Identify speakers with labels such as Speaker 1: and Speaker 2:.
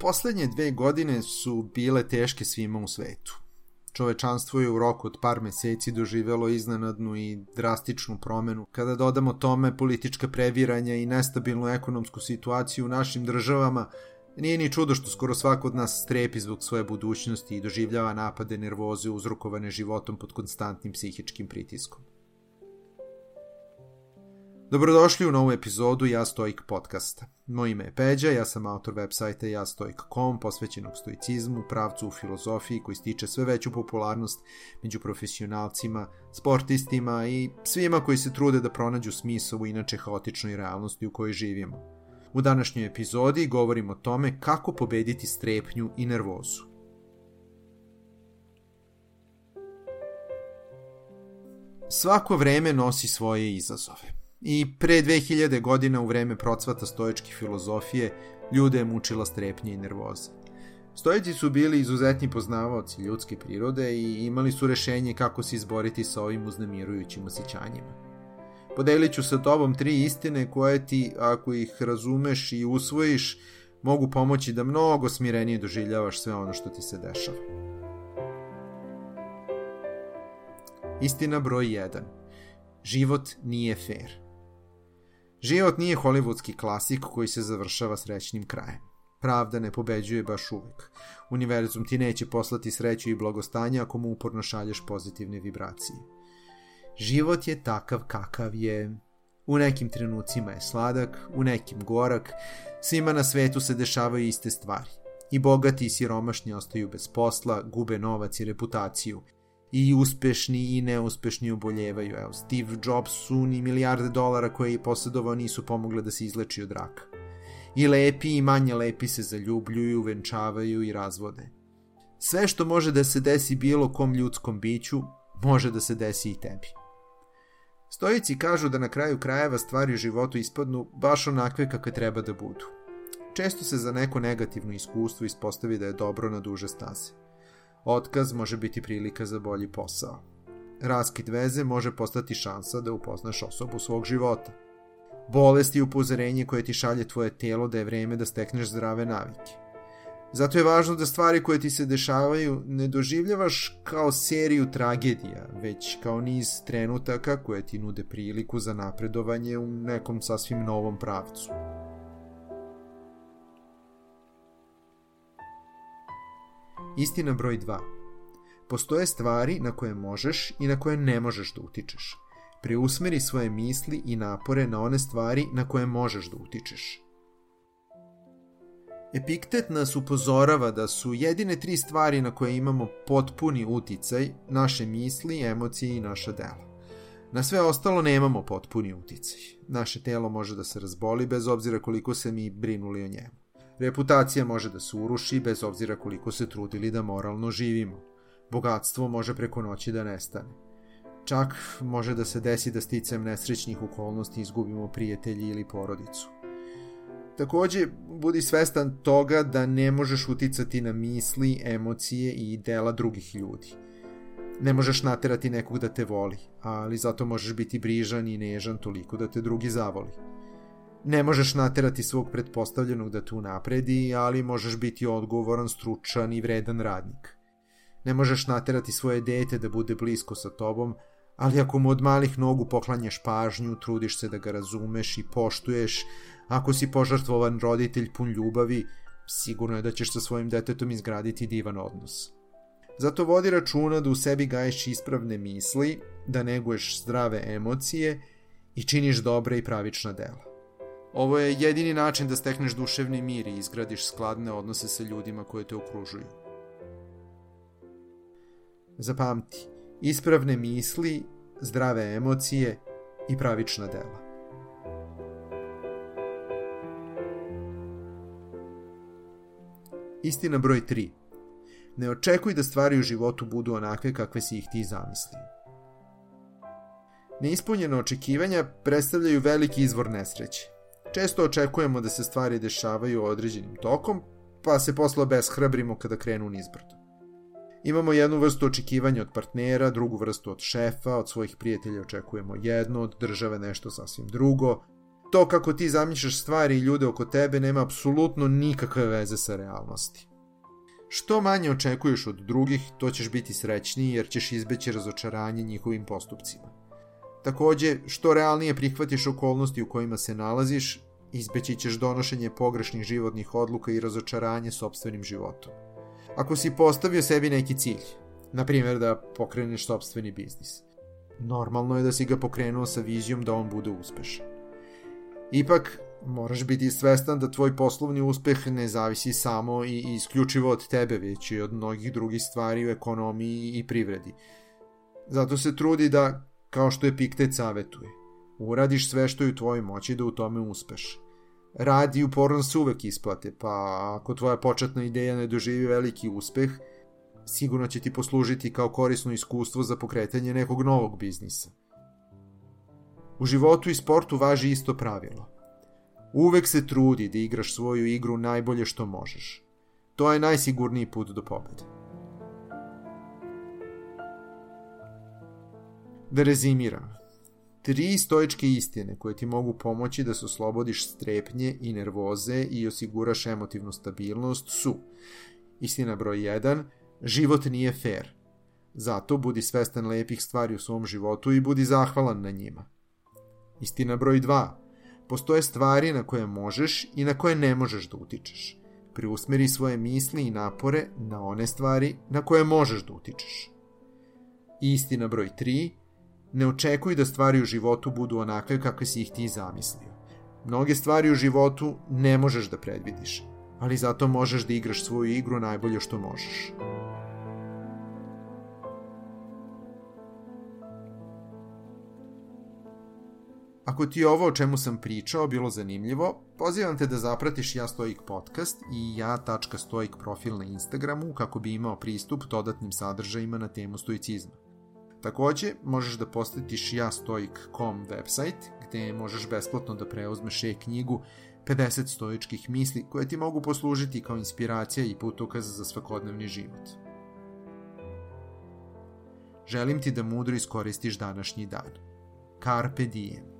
Speaker 1: Poslednje dve godine su bile teške svima u svetu. Čovečanstvo je u roku od par meseci doživelo iznenadnu i drastičnu promenu. Kada dodamo tome politička previranja i nestabilnu ekonomsku situaciju u našim državama, nije ni čudo što skoro svako od nas strepi zbog svoje budućnosti i doživljava napade nervoze uzrokovane životom pod konstantnim psihičkim pritiskom. Dobrodošli u novu epizodu Ja Stoik podcasta. Moje ime je Peđa, ja sam autor web sajta jastoik.com posvećenog stoicizmu, pravcu u filozofiji koji stiče sve veću popularnost među profesionalcima, sportistima i svima koji se trude da pronađu smisao u inače haotičnoj realnosti u kojoj živimo. U današnjoj epizodi govorimo o tome kako pobediti strepnju i nervozu. Svako vreme nosi svoje izazove. I pre 2000 godina u vreme procvata stoičke filozofije ljude je mučila strepnja i nervoza. Stojici su bili izuzetni poznavaoci ljudske prirode i imali su rešenje kako se izboriti sa ovim uznemirujućim osjećanjima. Podelit ću sa tobom tri istine koje ti, ako ih razumeš i usvojiš, mogu pomoći da mnogo smirenije doživljavaš sve ono što ti se dešava. Istina broj 1. Život nije fair. Život nije hollywoodski klasik koji se završava srećnim krajem. Pravda ne pobeđuje baš uvek. Univerzum ti neće poslati sreću i blagostanje ako mu uporno šalješ pozitivne vibracije. Život je takav kakav je. U nekim trenucima je sladak, u nekim gorak, svima na svetu se dešavaju iste stvari. I bogati i siromašni ostaju bez posla, gube novac i reputaciju – i uspešni i neuspešni oboljevaju. Evo, Steve Jobs su ni milijarde dolara koje je posjedovao nisu pomogle da se izleči od raka. I lepi i manje lepi se zaljubljuju, venčavaju i razvode. Sve što može da se desi bilo kom ljudskom biću, može da se desi i tebi. Stojici kažu da na kraju krajeva stvari u životu ispadnu baš onakve kakve treba da budu. Često se za neko negativno iskustvo ispostavi da je dobro na duže staze. Otkaz može biti prilika za bolji posao. Raskid veze može postati šansa da upoznaš osobu svog života. Bolest je upozorenje koje ti šalje tvoje telo da je vreme da stekneš zdrave navike. Zato je važno da stvari koje ti se dešavaju ne doživljavaš kao seriju tragedija, već kao niz trenutaka koje ti nude priliku za napredovanje u nekom sasvim novom pravcu. Istina broj 2. Postoje stvari na koje možeš i na koje ne možeš da utičeš. Preusmeri svoje misli i napore na one stvari na koje možeš da utičeš. Epiktet nas upozorava da su jedine tri stvari na koje imamo potpuni uticaj naše misli, emocije i naša dela. Na sve ostalo nemamo potpuni uticaj. Naše telo može da se razboli bez obzira koliko se mi brinuli o njemu. Reputacija može da se uruši bez obzira koliko se trudili da moralno živimo. Bogatstvo može preko noći da nestane. Čak može da se desi da sticam nesrećnih okolnosti izgubimo prijatelji ili porodicu. Takođe, budi svestan toga da ne možeš uticati na misli, emocije i dela drugih ljudi. Ne možeš naterati nekog da te voli, ali zato možeš biti brižan i nežan toliko da te drugi zavoli. Ne možeš naterati svog pretpostavljenog da te unapredi, ali možeš biti odgovoran, stručan i vredan radnik. Ne možeš naterati svoje dete da bude blisko sa tobom, ali ako mu od malih nogu poklanjaš pažnju, trudiš se da ga razumeš i poštuješ, ako si požrtvovan roditelj pun ljubavi, sigurno je da ćeš sa svojim detetom izgraditi divan odnos. Zato vodi računa da u sebi gaješ ispravne misli, da neguješ zdrave emocije i činiš dobre i pravična dela. Ovo je jedini način da stekneš duševni mir i izgradiš skladne odnose sa ljudima koje te okružuju. Zapamti, ispravne misli, zdrave emocije i pravična dela. Istina broj 3. Ne očekuj da stvari u životu budu onakve kakve si ih ti zamislio. Neispunjene očekivanja predstavljaju veliki izvor nesreće. Često očekujemo da se stvari dešavaju određenim tokom, pa se posle obeshrabrimo kada krenu nizbrdo. Imamo jednu vrstu očekivanja od partnera, drugu vrstu od šefa, od svojih prijatelja očekujemo jedno, od države nešto sasvim drugo, to kako ti zamišljaš stvari i ljude oko tebe nema apsolutno nikakve veze sa realnosti. Što manje očekuješ od drugih, to ćeš biti srećniji jer ćeš izbeći razočaranje njihovim postupcima. Takođe, što realnije prihvatiš okolnosti u kojima se nalaziš, izbeći ćeš donošenje pogrešnih životnih odluka i razočaranje sobstvenim životom. Ako si postavio sebi neki cilj, na primjer da pokreneš sobstveni biznis, normalno je da si ga pokrenuo sa vizijom da on bude uspešan. Ipak, moraš biti svestan da tvoj poslovni uspeh ne zavisi samo i isključivo od tebe, već i od mnogih drugih stvari u ekonomiji i privredi. Zato se trudi da, kao što je Piktet savetuje, uradiš sve što je u tvojoj moći da u tome uspeš. Radi uporno se uvek isplate, pa ako tvoja početna ideja ne doživi veliki uspeh, sigurno će ti poslužiti kao korisno iskustvo za pokretanje nekog novog biznisa. U životu i sportu važi isto pravilo. Uvek se trudi da igraš svoju igru najbolje što možeš. To je najsigurniji put do pobede. Da rezimiram. Tri stoičke istine koje ti mogu pomoći da se oslobodiš strepnje i nervoze i osiguraš emotivnu stabilnost su Istina broj 1. Život nije fair. Zato budi svestan lepih stvari u svom životu i budi zahvalan na njima. Istina broj 2. Postoje stvari na koje možeš i na koje ne možeš da utičeš. Preusmeri svoje misli i napore na one stvari na koje možeš da utičeš. istina broj 3. Ne očekuj da stvari u životu budu onakve kakve si ih ti zamislio. Mnoge stvari u životu ne možeš da predvidiš, ali zato možeš da igraš svoju igru najbolje što možeš. Ako ti ovo o čemu sam pričao bilo zanimljivo, pozivam te da zapratiš Ja Stoik podcast i ja.stoik profil na Instagramu kako bi imao pristup dodatnim sadržajima na temu stoicizma. Takođe, možeš da posetiš jastoik.com website gde možeš besplatno da preuzmeš e-knjigu 50 stoičkih misli koje ti mogu poslužiti kao inspiracija i putokaz za svakodnevni život. Želim ti da mudro iskoristiš današnji dan. Carpe diem.